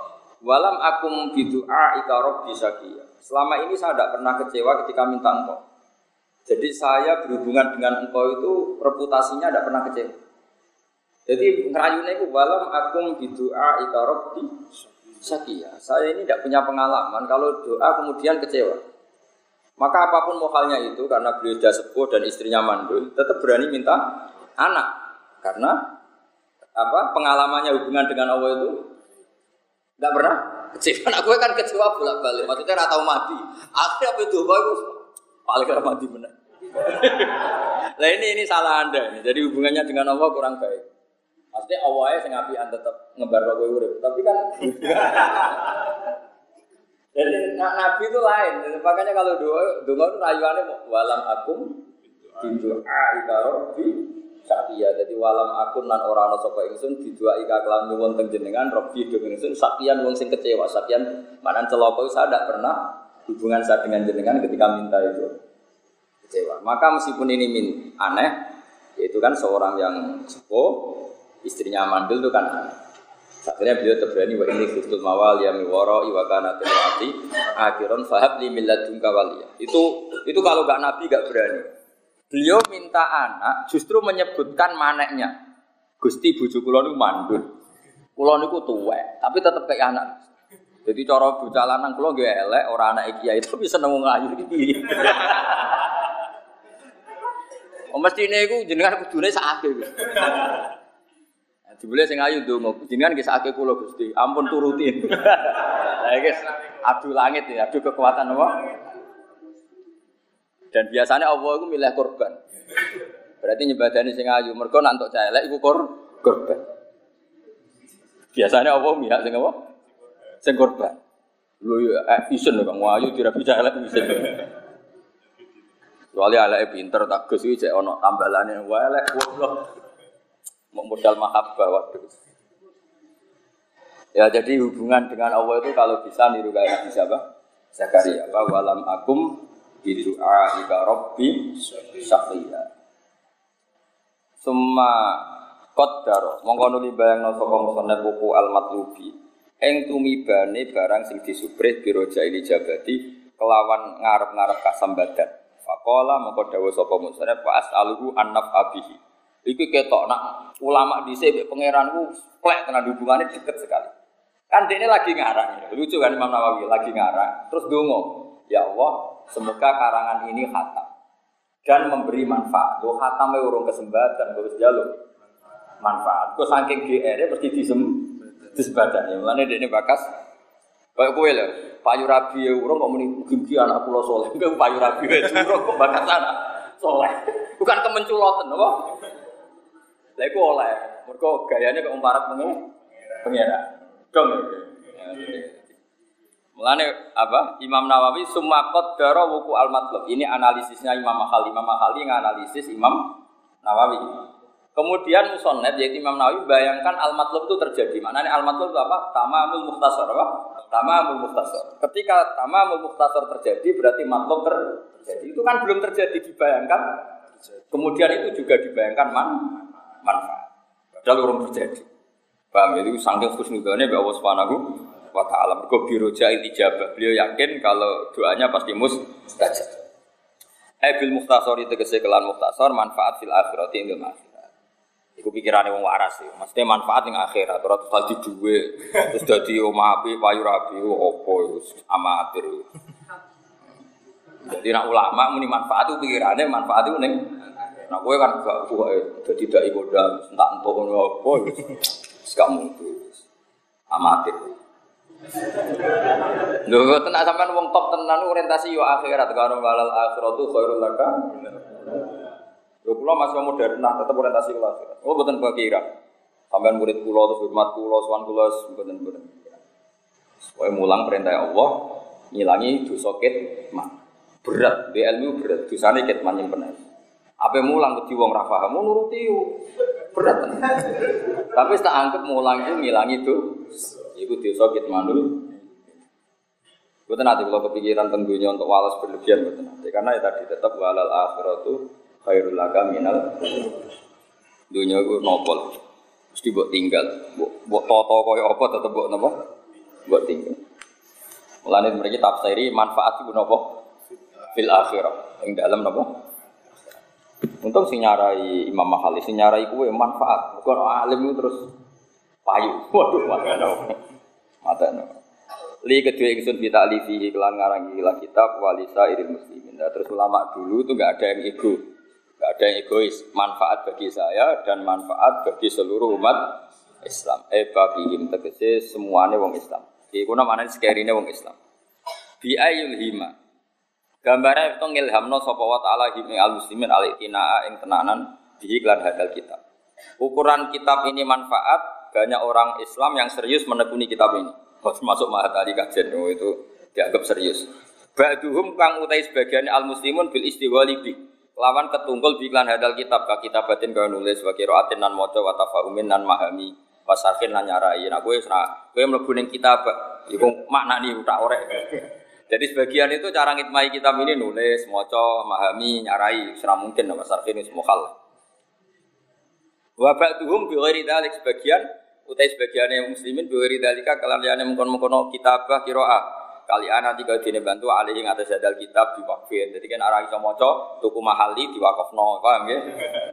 Walam akum bidu'a ika robbi sakia. Selama ini saya tidak pernah kecewa ketika minta engkau. Jadi saya berhubungan dengan engkau itu reputasinya tidak pernah kecewa. Jadi ngerayunya itu walam akum bidu'a ika robbi sakia. Saya ini tidak punya pengalaman kalau doa kemudian kecewa. Maka apa pun mohalnya itu karena beliau sudah sepuh dan istrinya mandul, tetap berani minta anak. Karena apa pengalamannya hubungan dengan Allah itu tidak pernah kecewa. Aku kan kecewa bolak balik. Maksudnya tahu mati. Akhirnya apa itu bagus. Paling gak mati benar. nah ini ini salah anda. Jadi hubungannya dengan Allah kurang baik. Maksudnya awalnya sing apian tetep ngebar kowe urip, tapi kan Jadi nabi itu lain. Makanya kalau doa doa itu rayuannya walam akum bintu ika robbi sakya. Jadi walam akun nan ora ana sapa ingsun didua ika nyuwun teng jenengan robbi do ingsun sakyan wong sing kecewa. Sakyan manan celaka saya tidak pernah hubungan saya dengan jenengan ketika minta itu kecewa. Maka meskipun ini min aneh, yaitu kan seorang yang sepuh, istrinya mandul itu kan aneh. Akhirnya beliau terberani wa ini khiftul mawal ya miwara iwa kana akhiran fahab li milladun. Itu itu kalau gak nabi gak berani. Beliau minta anak justru menyebutkan maneknya. Gusti bujuk kula niku mandul. Kula niku tuwek, tapi tetep kayak anak. Jadi cara bocah lanang kula nggih elek, ora anak kiai itu bisa nemu ngayu iki. Oh mestine iku jenengan kudune sakake. Jebule sing ayu ndonga, jenengan nggih sakake kula Gusti, ampun turutin. Lah guys, adu langit ya, adu kekuatan apa? Dan biasanya Allah itu milih korban. Berarti nyebadani sing ayu, mergo nak entuk celek iku kor korban. Biasanya Allah milih sing apa? Sing korban. Lho ya eh isen kang ayu dirabi celek isen. Kecuali elek pinter tak gus iki cek ana tambalane wae elek goblok modal mahabbah waktu Ya jadi hubungan dengan Allah itu kalau bisa niru kayak Nabi? Zakaria. Apa walam akum bidu'a ika rabbi syafiya. Summa qaddaro mongko nuli bayangno sapa musannaf buku al matlubi. Eng tumibane barang sing disubrih biroja ini jabati kelawan ngarep-ngarep kasambadan. Faqala mongko dawuh sapa musannaf wa as'aluhu an abihi. Iki ketok nak ulama di sini pangeran ku plek tenan hubungannya deket sekali. Kan dia ini lagi ngarang, lucu kan Imam Nawawi lagi ngarang, terus dungo, ya Allah, semoga karangan ini khatam dan memberi manfaat. Gue khatam urung kesempatan, gue jalur manfaat. Gue saking GR pasti disem disebatan ya. Mulane ini bakas Kayak kue lah, payu rabi ya urung kok muni mugi anak pulau soleh. Enggak payu rabi ya urung kok bakas anak soleh. Bukan kemenculotan, apa? Lah iku oleh. Mergo gayane kok umparat pengen pengira. Dong. Mulane apa? Imam Nawawi summa qaddara wuku al matlub. Ini analisisnya Imam Mahali. Imam Mahali nganalisis Imam Nawawi. Kemudian musonnet yaitu Imam Nawawi bayangkan al matlub itu terjadi. Maknanya al matlub itu apa? Tamamul muhtasar apa? Tamamul muhtasar. Ketika tamamul muhtasar terjadi berarti matlub terjadi. Itu kan belum terjadi dibayangkan. Kemudian itu juga dibayangkan man manfaat. Padahal orang terjadi. Paham itu saking khusnudane bahwa Allah wa taala. Mergo biroja ijabah. Beliau yakin kalau doanya pasti mustajab. Eh bil muhtasar itu kesekelan muhtasar manfaat fil akhirat ing akhirat. Iku pikirane wong waras sih. Maksudnya manfaat ing akhirat ora tadi duwe terus dadi omah api payu rapi opo amatir. Jadi nak ulama muni manfaat itu pikirannya manfaat itu ning Nah, gue kan gak kuat, jadi tidak ikut dalam entah entah apa, sekarang itu amatir. Lho tenan sampean wong top tenan orientasi yo akhirat karo walal akhiratu khairul laka. Yo kula masih modern nah tetep orientasi ke akhirat. Oh mboten kira. Sampean murid kula terus hormat kula sowan kula mboten mboten. Supaya mulang perintah Allah ngilangi dosa kitman. Berat, di ilmu berat, dosane kitman benar. Apa mulang ke wong ra paham, nuruti berat. Tapi tak anggap mulang itu ngilangi itu, itu dosa kit manul. Gue nanti kalau kepikiran tentunya untuk walas berlebihan gue nanti karena ya tadi tetap walal akhiratu khairul laka minal. Dunia gue nopol. Mesti buat tinggal. Buat toto kau apa tetap buat nopo buat tinggal. Mulai mereka tafsiri manfaat itu nopo fil akhirah. Yang dalam nopo Untung sing nyarai Imam Mahali, sing nyarai kue manfaat. Bukan alim itu terus payu. Waduh. Mata no. Li kedua ingsun kita alifi kelan ngarang gila kitab walisa irin muslimin. Nah, terus ulama dulu itu nggak ada yang ego, nggak ada yang egois. Manfaat bagi saya dan manfaat bagi seluruh umat Islam. Eh bagihim tegese semuanya wong Islam. Iku namanya sekerine wong Islam. Bi ayul hima Gambarnya itu ngilhamno sapa wa ta'ala al muslimin al ing tenanan di iklan hadal kita. Ukuran kitab ini manfaat, banyak orang Islam yang serius menekuni kitab ini. Masuk Mahatali kajian oh, itu dianggap serius. Ba'duhum kang utai sebagian al muslimun bil istiwali bi. Lawan ketunggul bi iklan hadal kitab ka kitabatin kau nulis wa qiraatin nan maca wa tafahumin nan mahami wasarkin nan nyarai. Nah kowe ora kowe mlebu ning kitab iku maknani tak orek. Jadi sebagian itu cara ngitmai kitab ini nulis, maca, mahami, nyarai, serah mungkin nama sarfin semua hal. Wa ba'duhum bi ghairi dzalik sebagian utai yang muslimin dzalika kalan liyane mengkon-mengkono kitabah qiraah. Kali ana tiga dine bantu alih ing atas jadal kitab diwakfin. Jadi kan arah iso maca tuku mahali diwakafno, paham nggih?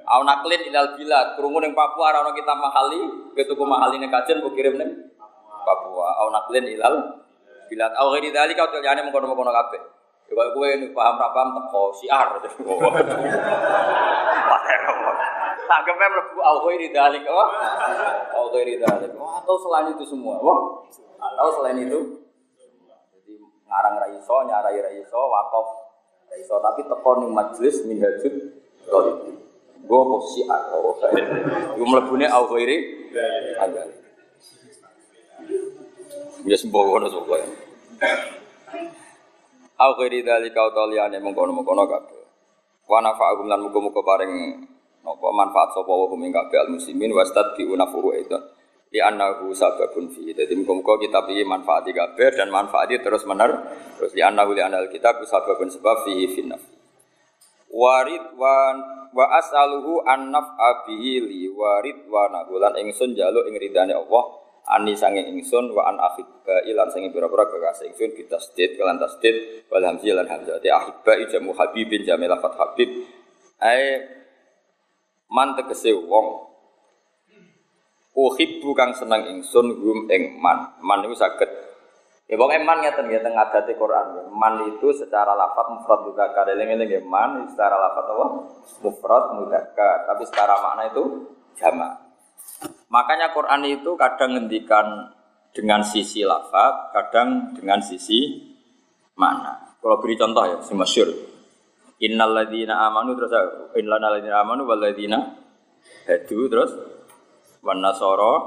Au naklin ilal bilad, krungu ning Papua ora ana kitab mahali, ke tuku mahali kajen mbok kirim ning Papua. Au naklin ilal bilad. Au ghairi dzalika utul liyane mengkon-mengkono kabeh. Ya kok kowe paham ra paham teko siar. Tanggapnya melebu au ghairi dalik oh. Au ghairi dalik. Oh, atau selain itu semua. Oh. Atau selain itu jadi ngarang raiso, nyarai raiso, wakaf raiso tapi teko ning majelis minhajud talib. Gue posisi atau gue melebune au ghairi dalik. Ya sembuh ngono ya. Au ghairi dzalika utauliyane mengkono-mengkono kabeh. Wa nafa'akum lan muga-muga paring Napa manfaat sapa wa hum kabeh al muslimin wastad bi unafuhu itu. Di annahu sababun fi. Jadi muga-muga kita manfaat kabeh dan manfaati terus mener terus di annahu li anal kitab sababun sebab fihi finnaf. Warid wa wa as'aluhu an naf'a li warid wa nahulan ingsun jaluk ing ridane Allah ani sange ingsun wa an akhibba ilan sange pira-pira kekasih ingsun bitasdid kelan tasdid wal hamzah lan hamzah ti akhibba jamu habibin jamila fat habib ai man tegese wong. Uhibbu kang seneng ingsun hum ing man. Man itu saged. Ya pokoke man ngeten ya teng adate Quran. Man itu secara lafaz mufrad mudzakkar eling-eling ya man secara lafaz apa? Mufrad mudzakkar tapi secara makna itu jamak. Makanya Quran itu kadang ngendikan dengan sisi lafaz kadang dengan sisi makna. Kalau beri contoh ya si masyur Innal ladzina amanu terus innal ladzina amanu wal ladzina hadu terus wan nasara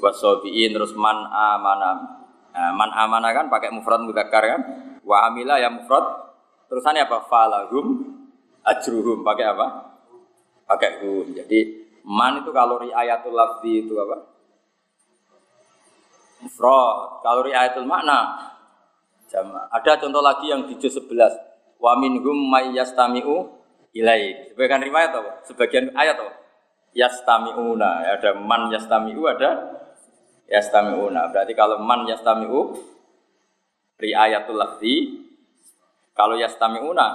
wasabiin terus man amana. Nah, man amana kan pakai mufrad mudzakkar kan? Wa amila ya mufrad. Terusannya apa? Falahum ajruhum pakai apa? Pakai hum. Jadi man itu kalau ayatul lafzi itu apa? Mufrad. Kalau ayatul makna jama. Ada contoh lagi yang di juz 11 wa minhum may yastami'u ilaik. Sebagian riwayat apa? Sebagian ayat apa? Yastami'una. Ada man yastami'u, ada yastami'una. Berarti kalau man yastami'u riayatul lafzi, kalau yastami'una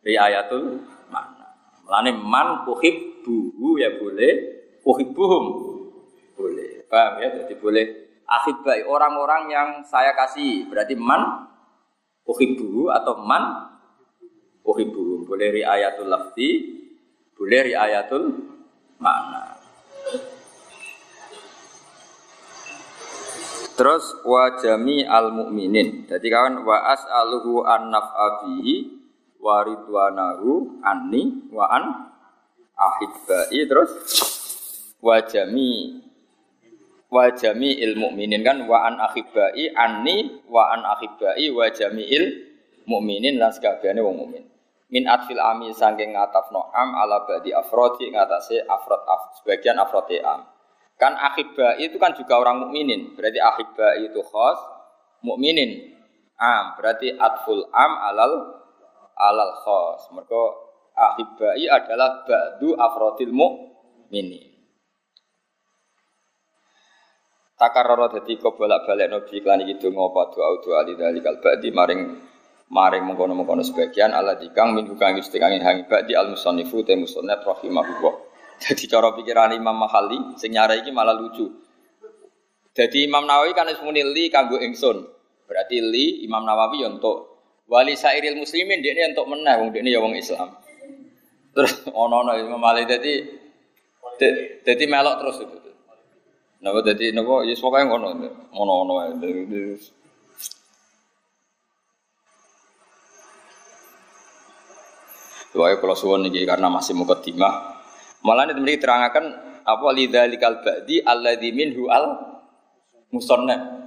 riayatul mana. Melane man uhibbuhu ya boleh, uhibbuhum boleh. Paham ya? Jadi boleh akhibbai orang-orang yang saya kasih. Berarti man uhibbu atau man? Uhibbu. Boleh riayatul lafzi boleh riayatul makna. Terus wa jami al mukminin. Jadi kawan wa as'aluhu an naf'abihi wa ridwanahu anni wa an ahibbai. Terus wa jami wa jami'il mu'minin. Kan wa an akhibai anni wa an akhibai wa jami'il mu'minin. Lan sakabehane wong mukmin min atfil ami saking ngatafno am ala badi afrodi ngatasi afrod af, sebagian afrodi am. Kan akhibai itu kan juga orang mukminin berarti akhibai itu khos mukminin am berarti atful am alal alal khos. Mereka akhibai adalah ba'du afrodil mukminin takarrara dadi bolak-balik nabi iklan iki donga apa doa doa ali dalikal ba'di maring maring mengkono-mengkono sebagian ala dikang min kang istiqangi hangi ba'di al musannifu te musannaf rahimahullah. Jadi cara pikiran Imam Mahali sing nyara iki malah lucu. Jadi Imam Nawawi kan wis muni li kanggo ingsun. Berarti li Imam Nawawi yo entuk wali sairil muslimin dia ini untuk menang wong dia ya wong Islam. Terus ono-ono Imam Mahali jadi jadi melok terus itu Napa dadi napa ya pokoke ngono. Ngono-ngono ae. Doae kalau suwon niki karena masih mukadimah Malah ini mereka terangkan apa lidzalikal ba'di alladzi minhu al musannaf.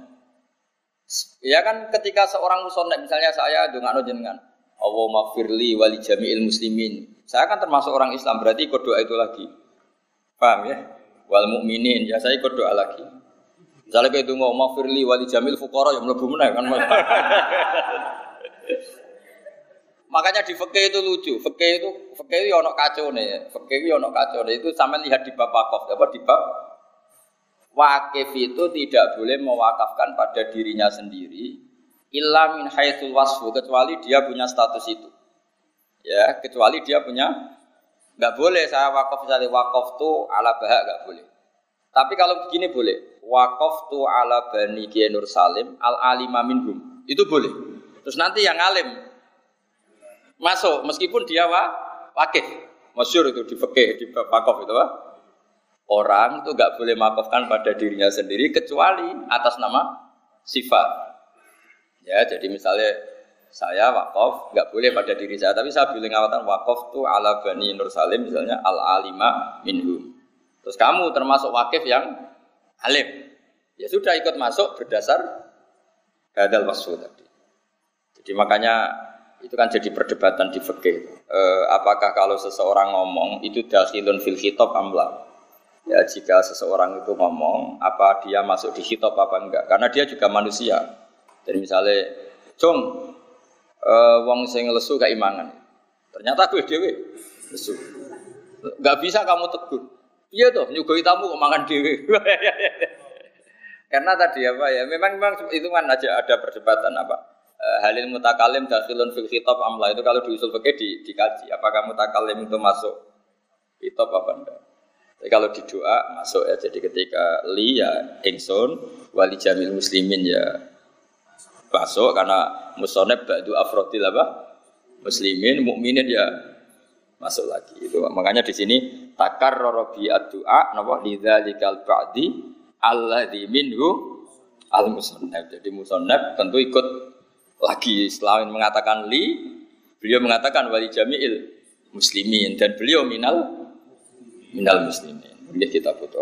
Ya kan ketika seorang musannaf misalnya saya dengan jenengan, Allah maghfirli wali jami'il muslimin. Saya kan termasuk orang Islam, berarti ikut doa itu lagi. Paham ya? Wal mukminin, ya saya ikut doa lagi. Misalnya kayak itu mau maghfirli wali jamil fuqara yang mlebu meneh kan. Makanya di fikih itu lucu. Fikih itu fikih itu ono kacau nih. Fikih itu ono kacau nih. Itu sama lihat di bab wakaf. Apa di bab wakif itu tidak boleh mewakafkan pada dirinya sendiri illa min haitsul wasfu kecuali dia punya status itu. Ya, kecuali dia punya nggak boleh saya wakaf misalnya wakaf tuh ala bahak nggak boleh. Tapi kalau begini boleh. Wakaf tuh ala bani Nur Salim al alima minhum. Itu boleh. Terus nanti yang alim masuk meskipun dia wa, wakif. Masyur itu di fikih di wakaf itu wa. Orang itu nggak boleh makofkan pada dirinya sendiri kecuali atas nama sifat. Ya, jadi misalnya saya wakaf nggak boleh pada diri saya, tapi saya boleh ngawatan wakaf tuh ala bani Nur Salim misalnya al alima minhum. Terus kamu termasuk wakif yang alim. Ya sudah ikut masuk berdasar hadal wasfu tadi. Jadi makanya itu kan jadi perdebatan di fikih. E, apakah kalau seseorang ngomong itu dakhilun fil khitab amla? Ya jika seseorang itu ngomong, apa dia masuk di khitab apa enggak? Karena dia juga manusia. Jadi misalnya, "Cung, e, wong sing lesu gak imangan." Ternyata gue dewe lesu. Gak bisa kamu tegur. Iya tuh, nyugoi tamu kok mangan dewe. Karena tadi apa ya, memang memang itu kan aja ada perdebatan apa Eh, halil mutakalim dakhilun fil khitab amla itu kalau diusul pakai di, dikaji apakah mutakalim itu masuk khitab apa enggak. Tapi kalau di doa masuk ya jadi ketika li ya ingsun wali jamil muslimin ya masuk karena musoneb ba'du afrodil apa? Muslimin mukminin ya. Masuk lagi. Itu makanya di sini takar robi doa napa? Lidzalikal ba'di alladzi minhu al musoneb jadi musoneb tentu ikut lagi. Selain mengatakan li, beliau mengatakan wali jami'il muslimin. Dan beliau minal minal muslimin. Ini kita butuh.